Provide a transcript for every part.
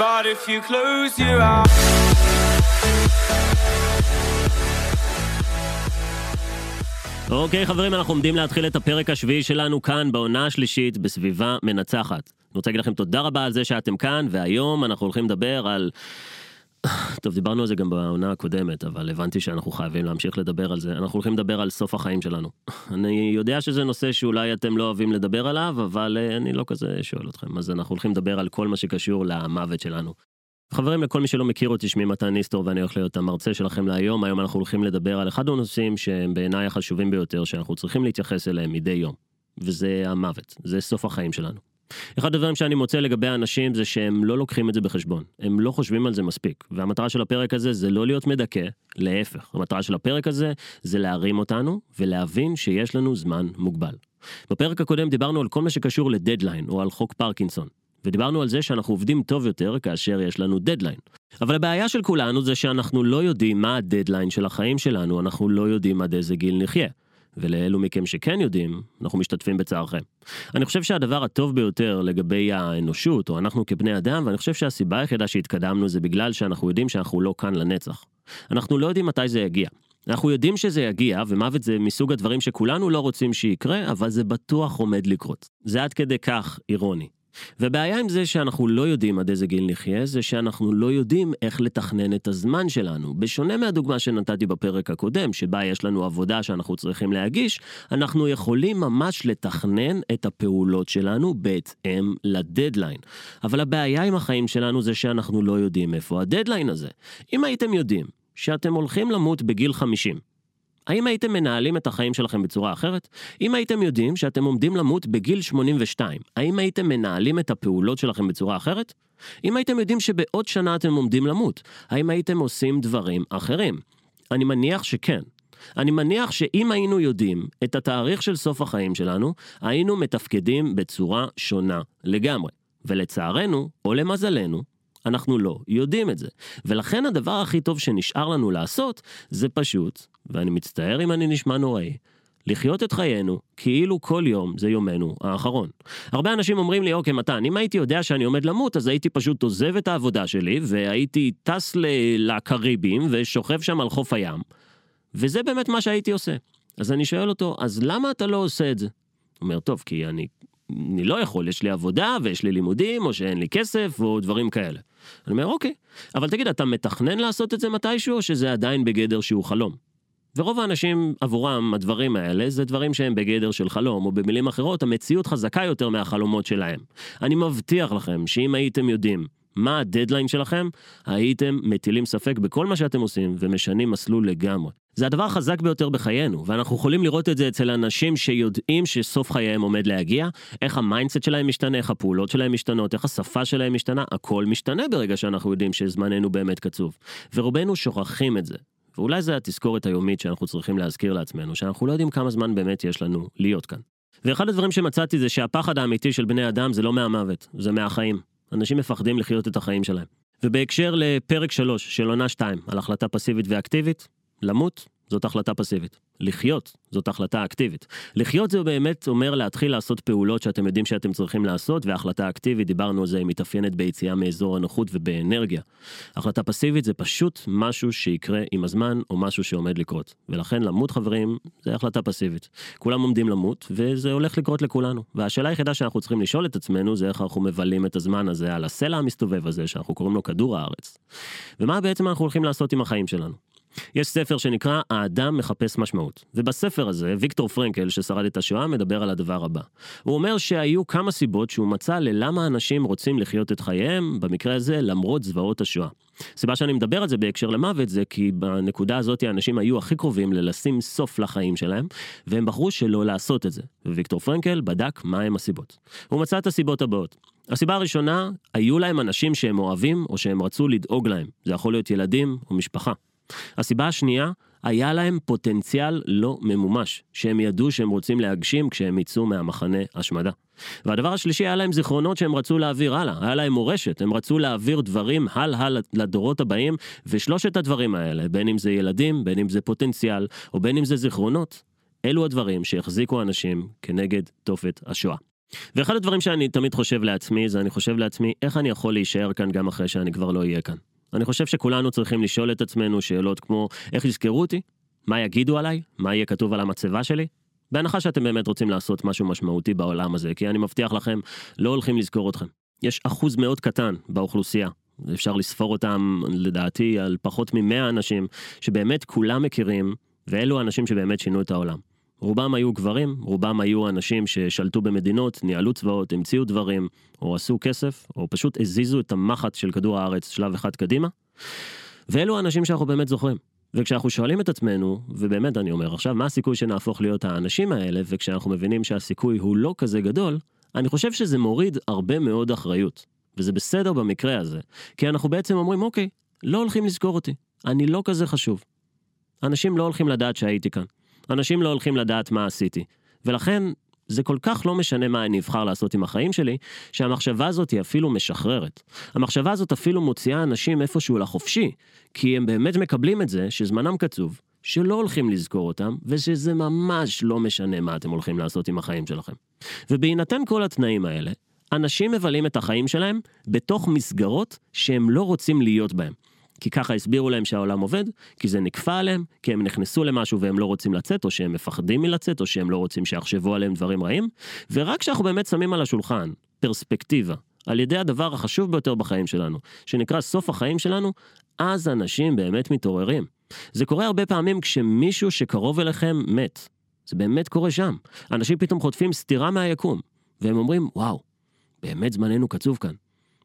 But if you close your eyes. אוקיי חברים, אנחנו עומדים להתחיל את הפרק השביעי שלנו כאן בעונה השלישית בסביבה מנצחת. אני רוצה להגיד לכם תודה רבה על זה שאתם כאן, והיום אנחנו הולכים לדבר על... טוב, דיברנו על זה גם בעונה הקודמת, אבל הבנתי שאנחנו חייבים להמשיך לדבר על זה. אנחנו הולכים לדבר על סוף החיים שלנו. אני יודע שזה נושא שאולי אתם לא אוהבים לדבר עליו, אבל אה, אני לא כזה שואל אתכם. אז אנחנו הולכים לדבר על כל מה שקשור למוות שלנו. חברים, לכל מי שלא מכיר אותי, שמי מתן ניסטור ואני הולך להיות המרצה שלכם להיום. היום אנחנו הולכים לדבר על אחד הנושאים שהם בעיניי החשובים ביותר, שאנחנו צריכים להתייחס אליהם מדי יום. וזה המוות, זה סוף החיים שלנו. אחד הדברים שאני מוצא לגבי האנשים זה שהם לא לוקחים את זה בחשבון, הם לא חושבים על זה מספיק. והמטרה של הפרק הזה זה לא להיות מדכא, להפך. המטרה של הפרק הזה זה להרים אותנו ולהבין שיש לנו זמן מוגבל. בפרק הקודם דיברנו על כל מה שקשור לדדליין או על חוק פרקינסון. ודיברנו על זה שאנחנו עובדים טוב יותר כאשר יש לנו דדליין. אבל הבעיה של כולנו זה שאנחנו לא יודעים מה הדדליין של החיים שלנו, אנחנו לא יודעים עד איזה גיל נחיה. ולאלו מכם שכן יודעים, אנחנו משתתפים בצערכם. אני חושב שהדבר הטוב ביותר לגבי האנושות, או אנחנו כבני אדם, ואני חושב שהסיבה היחידה שהתקדמנו זה בגלל שאנחנו יודעים שאנחנו לא כאן לנצח. אנחנו לא יודעים מתי זה יגיע. אנחנו יודעים שזה יגיע, ומוות זה מסוג הדברים שכולנו לא רוצים שיקרה, אבל זה בטוח עומד לקרות. זה עד כדי כך אירוני. והבעיה עם זה שאנחנו לא יודעים עד איזה גיל נחיה, זה שאנחנו לא יודעים איך לתכנן את הזמן שלנו. בשונה מהדוגמה שנתתי בפרק הקודם, שבה יש לנו עבודה שאנחנו צריכים להגיש, אנחנו יכולים ממש לתכנן את הפעולות שלנו בהתאם לדדליין. אבל הבעיה עם החיים שלנו זה שאנחנו לא יודעים איפה הדדליין הזה. אם הייתם יודעים שאתם הולכים למות בגיל 50, האם הייתם מנהלים את החיים שלכם בצורה אחרת? אם הייתם יודעים שאתם עומדים למות בגיל 82, האם הייתם מנהלים את הפעולות שלכם בצורה אחרת? אם הייתם יודעים שבעוד שנה אתם עומדים למות, האם הייתם עושים דברים אחרים? אני מניח שכן. אני מניח שאם היינו יודעים את התאריך של סוף החיים שלנו, היינו מתפקדים בצורה שונה לגמרי. ולצערנו, או למזלנו, אנחנו לא יודעים את זה. ולכן הדבר הכי טוב שנשאר לנו לעשות, זה פשוט, ואני מצטער אם אני נשמע נוראי, לחיות את חיינו כאילו כל יום זה יומנו האחרון. הרבה אנשים אומרים לי, אוקיי, מתן, אם הייתי יודע שאני עומד למות, אז הייתי פשוט עוזב את העבודה שלי, והייתי טס לקריבים ושוכב שם על חוף הים. וזה באמת מה שהייתי עושה. אז אני שואל אותו, אז למה אתה לא עושה את זה? הוא אומר, טוב, כי אני, אני לא יכול, יש לי עבודה ויש לי לימודים, או שאין לי כסף, או דברים כאלה. אני אומר, אוקיי, אבל תגיד, אתה מתכנן לעשות את זה מתישהו, או שזה עדיין בגדר שהוא חלום? ורוב האנשים עבורם הדברים האלה זה דברים שהם בגדר של חלום, או במילים אחרות, המציאות חזקה יותר מהחלומות שלהם. אני מבטיח לכם שאם הייתם יודעים מה הדדליין שלכם, הייתם מטילים ספק בכל מה שאתם עושים ומשנים מסלול לגמרי. זה הדבר החזק ביותר בחיינו, ואנחנו יכולים לראות את זה אצל אנשים שיודעים שסוף חייהם עומד להגיע, איך ה mindset שלהם משתנה, איך הפעולות שלהם משתנות, איך השפה שלהם משתנה, הכל משתנה ברגע שאנחנו יודעים שזמננו באמת קצוב. ורובנו שוכחים את זה. ואולי זה התזכורת היומית שאנחנו צריכים להזכיר לעצמנו, שאנחנו לא יודעים כמה זמן באמת יש לנו להיות כאן. ואחד הדברים שמצאתי זה שהפחד האמיתי של בני אדם זה לא מהמוות, זה מהחיים. אנשים מפחדים לחיות את החיים שלהם. ובהקשר לפרק 3 של עונה 2 על החלטה פסיבית ואקטיבית, למות זאת החלטה פסיבית. לחיות זאת החלטה אקטיבית. לחיות זה באמת אומר להתחיל לעשות פעולות שאתם יודעים שאתם צריכים לעשות, והחלטה אקטיבית, דיברנו על זה, היא מתאפיינת ביציאה מאזור הנוחות ובאנרגיה. החלטה פסיבית זה פשוט משהו שיקרה עם הזמן, או משהו שעומד לקרות. ולכן למות חברים, זה החלטה פסיבית. כולם עומדים למות, וזה הולך לקרות לכולנו. והשאלה היחידה שאנחנו צריכים לשאול את עצמנו, זה איך אנחנו מבלים את הזמן הזה על הסלע המסתובב הזה, שאנחנו קוראים לו כדור הארץ. ומה בעצם אנחנו הולכים לעשות עם החיים שלנו. יש ספר שנקרא האדם מחפש משמעות, ובספר הזה ויקטור פרנקל ששרד את השואה מדבר על הדבר הבא. הוא אומר שהיו כמה סיבות שהוא מצא ללמה אנשים רוצים לחיות את חייהם, במקרה הזה למרות זוועות השואה. סיבה שאני מדבר על זה בהקשר למוות זה כי בנקודה הזאת האנשים היו הכי קרובים ללשים סוף לחיים שלהם, והם בחרו שלא לעשות את זה. וויקטור פרנקל בדק מהם הסיבות. הוא מצא את הסיבות הבאות. הסיבה הראשונה, היו להם אנשים שהם אוהבים או שהם רצו לדאוג להם. זה יכול להיות ילדים או משפחה. הסיבה השנייה, היה להם פוטנציאל לא ממומש, שהם ידעו שהם רוצים להגשים כשהם יצאו מהמחנה השמדה. והדבר השלישי, היה להם זיכרונות שהם רצו להעביר הלאה, היה להם מורשת, הם רצו להעביר דברים הלאה לדורות הבאים, ושלושת הדברים האלה, בין אם זה ילדים, בין אם זה פוטנציאל, או בין אם זה זיכרונות, אלו הדברים שהחזיקו אנשים כנגד תופת השואה. ואחד הדברים שאני תמיד חושב לעצמי, זה אני חושב לעצמי, איך אני יכול להישאר כאן גם אחרי שאני כבר לא אהיה כאן. אני חושב שכולנו צריכים לשאול את עצמנו שאלות כמו, איך יזכרו אותי? מה יגידו עליי? מה יהיה כתוב על המצבה שלי? בהנחה שאתם באמת רוצים לעשות משהו משמעותי בעולם הזה, כי אני מבטיח לכם, לא הולכים לזכור אתכם. יש אחוז מאוד קטן באוכלוסייה, אפשר לספור אותם לדעתי על פחות ממאה אנשים, שבאמת כולם מכירים, ואלו האנשים שבאמת שינו את העולם. רובם היו גברים, רובם היו אנשים ששלטו במדינות, ניהלו צבאות, המציאו דברים, או עשו כסף, או פשוט הזיזו את המחט של כדור הארץ שלב אחד קדימה. ואלו האנשים שאנחנו באמת זוכרים. וכשאנחנו שואלים את עצמנו, ובאמת אני אומר, עכשיו מה הסיכוי שנהפוך להיות האנשים האלה, וכשאנחנו מבינים שהסיכוי הוא לא כזה גדול, אני חושב שזה מוריד הרבה מאוד אחריות. וזה בסדר במקרה הזה, כי אנחנו בעצם אומרים, אוקיי, לא הולכים לזכור אותי, אני לא כזה חשוב. אנשים לא הולכים לדעת שהייתי כאן. אנשים לא הולכים לדעת מה עשיתי. ולכן, זה כל כך לא משנה מה אני אבחר לעשות עם החיים שלי, שהמחשבה הזאת היא אפילו משחררת. המחשבה הזאת אפילו מוציאה אנשים איפשהו לחופשי, כי הם באמת מקבלים את זה שזמנם קצוב, שלא הולכים לזכור אותם, ושזה ממש לא משנה מה אתם הולכים לעשות עם החיים שלכם. ובהינתן כל התנאים האלה, אנשים מבלים את החיים שלהם בתוך מסגרות שהם לא רוצים להיות בהם. כי ככה הסבירו להם שהעולם עובד, כי זה נכפה עליהם, כי הם נכנסו למשהו והם לא רוצים לצאת, או שהם מפחדים מלצאת, או שהם לא רוצים שיחשבו עליהם דברים רעים, ורק כשאנחנו באמת שמים על השולחן פרספקטיבה, על ידי הדבר החשוב ביותר בחיים שלנו, שנקרא סוף החיים שלנו, אז אנשים באמת מתעוררים. זה קורה הרבה פעמים כשמישהו שקרוב אליכם מת. זה באמת קורה שם. אנשים פתאום חוטפים סטירה מהיקום, והם אומרים, וואו, באמת זמננו קצוב כאן.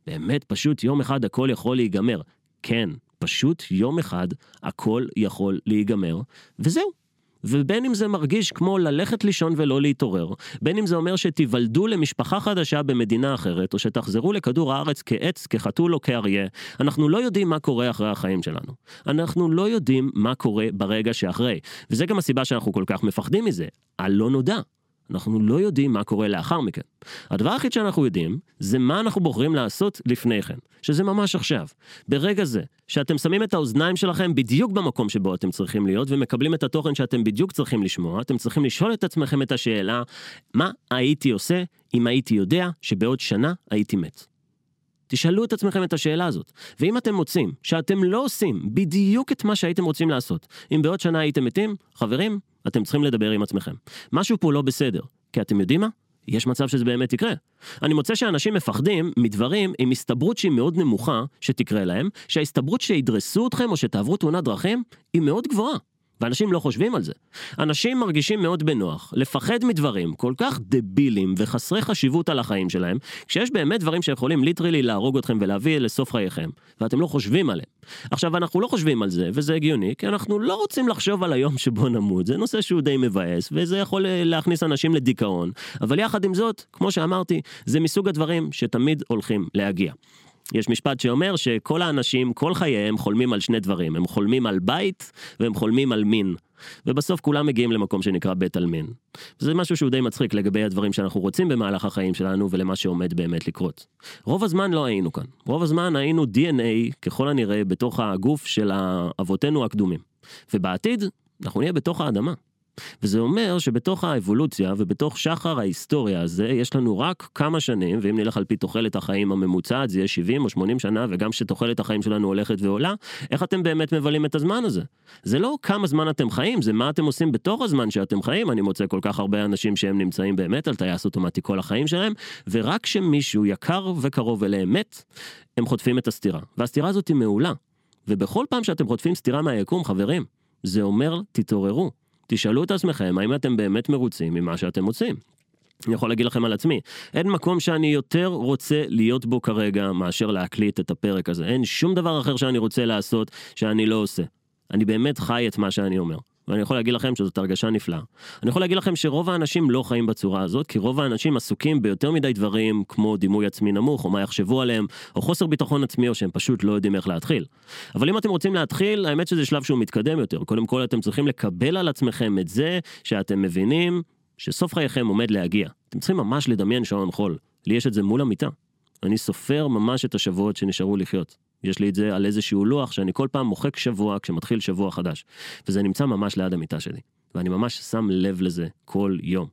באמת, פשוט יום אחד הכל יכול להיגמר. כן, פשוט יום אחד הכל יכול להיגמר, וזהו. ובין אם זה מרגיש כמו ללכת לישון ולא להתעורר, בין אם זה אומר שתיוולדו למשפחה חדשה במדינה אחרת, או שתחזרו לכדור הארץ כעץ, כחתול או כאריה, אנחנו לא יודעים מה קורה אחרי החיים שלנו. אנחנו לא יודעים מה קורה ברגע שאחרי. וזה גם הסיבה שאנחנו כל כך מפחדים מזה, הלא נודע. אנחנו לא יודעים מה קורה לאחר מכן. הדבר היחיד שאנחנו יודעים, זה מה אנחנו בוחרים לעשות לפני כן, שזה ממש עכשיו. ברגע זה, שאתם שמים את האוזניים שלכם בדיוק במקום שבו אתם צריכים להיות, ומקבלים את התוכן שאתם בדיוק צריכים לשמוע, אתם צריכים לשאול את עצמכם את השאלה, מה הייתי עושה אם הייתי יודע שבעוד שנה הייתי מת. תשאלו את עצמכם את השאלה הזאת, ואם אתם מוצאים שאתם לא עושים בדיוק את מה שהייתם רוצים לעשות, אם בעוד שנה הייתם מתים, חברים, אתם צריכים לדבר עם עצמכם. משהו פה לא בסדר, כי אתם יודעים מה? יש מצב שזה באמת יקרה. אני מוצא שאנשים מפחדים מדברים עם הסתברות שהיא מאוד נמוכה שתקרה להם, שההסתברות שידרסו אתכם או שתעברו תאונת דרכים היא מאוד גבוהה. ואנשים לא חושבים על זה. אנשים מרגישים מאוד בנוח לפחד מדברים כל כך דבילים וחסרי חשיבות על החיים שלהם, כשיש באמת דברים שיכולים ליטרלי להרוג אתכם ולהביא לסוף חייכם, ואתם לא חושבים עליהם. עכשיו, אנחנו לא חושבים על זה, וזה הגיוני, כי אנחנו לא רוצים לחשוב על היום שבו נמות, זה נושא שהוא די מבאס, וזה יכול להכניס אנשים לדיכאון, אבל יחד עם זאת, כמו שאמרתי, זה מסוג הדברים שתמיד הולכים להגיע. יש משפט שאומר שכל האנשים, כל חייהם חולמים על שני דברים, הם חולמים על בית והם חולמים על מין. ובסוף כולם מגיעים למקום שנקרא בית עלמין. זה משהו שהוא די מצחיק לגבי הדברים שאנחנו רוצים במהלך החיים שלנו ולמה שעומד באמת לקרות. רוב הזמן לא היינו כאן. רוב הזמן היינו DNA, ככל הנראה, בתוך הגוף של אבותינו הקדומים. ובעתיד, אנחנו נהיה בתוך האדמה. וזה אומר שבתוך האבולוציה ובתוך שחר ההיסטוריה הזה יש לנו רק כמה שנים, ואם נלך על פי תוחלת החיים הממוצעת זה יהיה 70 או 80 שנה, וגם שתוחלת החיים שלנו הולכת ועולה, איך אתם באמת מבלים את הזמן הזה? זה לא כמה זמן אתם חיים, זה מה אתם עושים בתוך הזמן שאתם חיים. אני מוצא כל כך הרבה אנשים שהם נמצאים באמת על טייס אוטומטי כל החיים שלהם, ורק כשמישהו יקר וקרוב אליהם מת, הם חוטפים את הסתירה. והסתירה הזאת היא מעולה. ובכל פעם שאתם חוטפים סתירה מהיקום, חברים, זה אומר תתעוררו. תשאלו את עצמכם האם אתם באמת מרוצים ממה שאתם עושים. אני יכול להגיד לכם על עצמי, אין מקום שאני יותר רוצה להיות בו כרגע מאשר להקליט את הפרק הזה. אין שום דבר אחר שאני רוצה לעשות שאני לא עושה. אני באמת חי את מה שאני אומר. ואני יכול להגיד לכם שזאת הרגשה נפלאה. אני יכול להגיד לכם שרוב האנשים לא חיים בצורה הזאת, כי רוב האנשים עסוקים ביותר מדי דברים כמו דימוי עצמי נמוך, או מה יחשבו עליהם, או חוסר ביטחון עצמי, או שהם פשוט לא יודעים איך להתחיל. אבל אם אתם רוצים להתחיל, האמת שזה שלב שהוא מתקדם יותר. קודם כל אתם צריכים לקבל על עצמכם את זה שאתם מבינים שסוף חייכם עומד להגיע. אתם צריכים ממש לדמיין שעון חול. לי יש את זה מול המיטה. אני סופר ממש את השבועות שנשארו לחיות. יש לי את זה על איזשהו לוח שאני כל פעם מוחק שבוע כשמתחיל שבוע חדש. וזה נמצא ממש ליד המיטה שלי. ואני ממש שם לב לזה כל יום.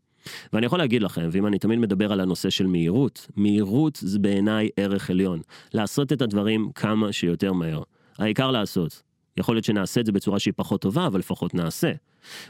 ואני יכול להגיד לכם, ואם אני תמיד מדבר על הנושא של מהירות, מהירות זה בעיניי ערך עליון. לעשות את הדברים כמה שיותר מהר. העיקר לעשות. יכול להיות שנעשה את זה בצורה שהיא פחות טובה, אבל לפחות נעשה.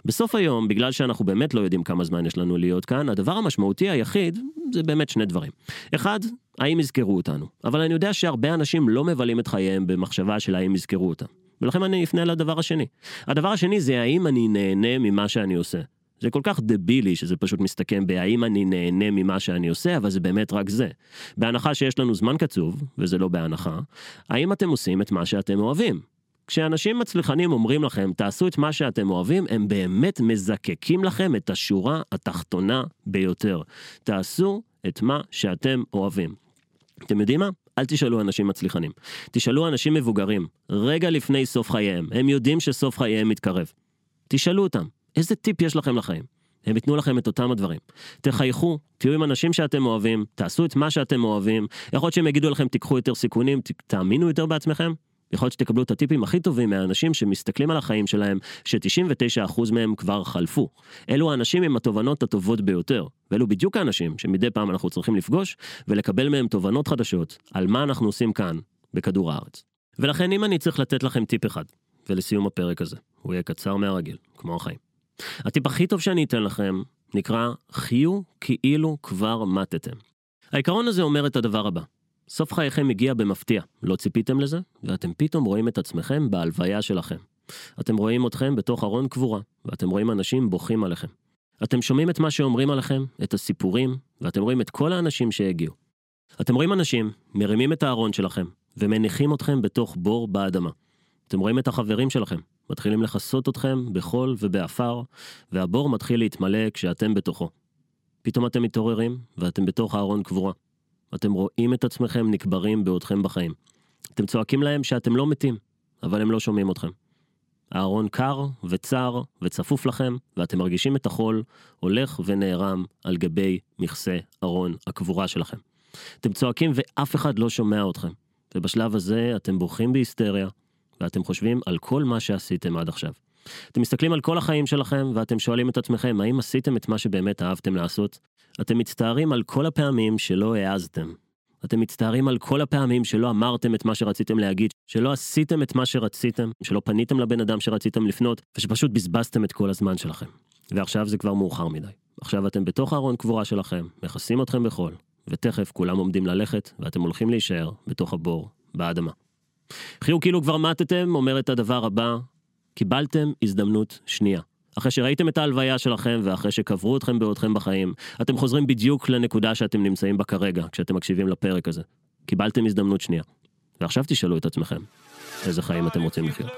בסוף היום, בגלל שאנחנו באמת לא יודעים כמה זמן יש לנו להיות כאן, הדבר המשמעותי היחיד זה באמת שני דברים. אחד, האם יזכרו אותנו. אבל אני יודע שהרבה אנשים לא מבלים את חייהם במחשבה של האם יזכרו אותם. ולכן אני אפנה לדבר השני. הדבר השני זה האם אני נהנה ממה שאני עושה. זה כל כך דבילי שזה פשוט מסתכם בהאם אני נהנה ממה שאני עושה, אבל זה באמת רק זה. בהנחה שיש לנו זמן קצוב, וזה לא בהנחה, האם אתם עושים את מה שאתם אוהבים? כשאנשים מצליחנים אומרים לכם, תעשו את מה שאתם אוהבים, הם באמת מזקקים לכם את השורה התחתונה ביותר. תעשו את מה שאתם אוהבים. אתם יודעים מה? אל תשאלו אנשים מצליחנים. תשאלו אנשים מבוגרים, רגע לפני סוף חייהם, הם יודעים שסוף חייהם מתקרב. תשאלו אותם, איזה טיפ יש לכם לחיים? הם ייתנו לכם את אותם הדברים. תחייכו, תהיו עם אנשים שאתם אוהבים, תעשו את מה שאתם אוהבים. יכול להיות שהם יגידו לכם תיקחו יותר סיכונים, תאמינו יותר בעצמכם. יכול להיות שתקבלו את הטיפים הכי טובים מהאנשים שמסתכלים על החיים שלהם, ש-99% מהם כבר חלפו. אלו האנשים עם התובנות הטובות ביותר, ואלו בדיוק האנשים שמדי פעם אנחנו צריכים לפגוש ולקבל מהם תובנות חדשות על מה אנחנו עושים כאן, בכדור הארץ. ולכן אם אני צריך לתת לכם טיפ אחד, ולסיום הפרק הזה, הוא יהיה קצר מהרגיל, כמו החיים. הטיפ הכי טוב שאני אתן לכם נקרא חיו כאילו כבר מתתם. העיקרון הזה אומר את הדבר הבא, סוף חייכם הגיע במפתיע, לא ציפיתם לזה, ואתם פתאום רואים את עצמכם בהלוויה שלכם. אתם רואים אתכם בתוך ארון קבורה, ואתם רואים אנשים בוכים עליכם. אתם שומעים את מה שאומרים עליכם, את הסיפורים, ואתם רואים את כל האנשים שהגיעו. אתם רואים אנשים, מרימים את הארון שלכם, ומניחים אתכם בתוך בור באדמה. אתם רואים את החברים שלכם, מתחילים לכסות אתכם בחול ובעפר, והבור מתחיל להתמלא כשאתם בתוכו. פתאום אתם מתעוררים, ואתם בתוך הארון קבורה. אתם רואים את עצמכם נקברים בעודכם בחיים. אתם צועקים להם שאתם לא מתים, אבל הם לא שומעים אתכם. הארון קר וצר וצפוף לכם, ואתם מרגישים את החול הולך ונערם על גבי מכסה ארון הקבורה שלכם. אתם צועקים ואף אחד לא שומע אתכם, ובשלב הזה אתם בורחים בהיסטריה, ואתם חושבים על כל מה שעשיתם עד עכשיו. אתם מסתכלים על כל החיים שלכם, ואתם שואלים את עצמכם, האם עשיתם את מה שבאמת אהבתם לעשות? אתם מצטערים על כל הפעמים שלא העזתם. אתם מצטערים על כל הפעמים שלא אמרתם את מה שרציתם להגיד, שלא עשיתם את מה שרציתם, שלא פניתם לבן אדם שרציתם לפנות, ושפשוט בזבזתם את כל הזמן שלכם. ועכשיו זה כבר מאוחר מדי. עכשיו אתם בתוך הארון קבורה שלכם, מכסים אתכם בחול, ותכף כולם עומדים ללכת, ואתם הולכים להישאר בתוך הבור, באדמה. חיו כאילו כבר מתתם, אומר את הדבר הבא, קיבלתם הזדמנות שנייה. אחרי שראיתם את ההלוויה שלכם ואחרי שקברו אתכם בעודכם בחיים, אתם חוזרים בדיוק לנקודה שאתם נמצאים בה כרגע, כשאתם מקשיבים לפרק הזה. קיבלתם הזדמנות שנייה. ועכשיו תשאלו את עצמכם, איזה חיים אתם רוצים לחיות.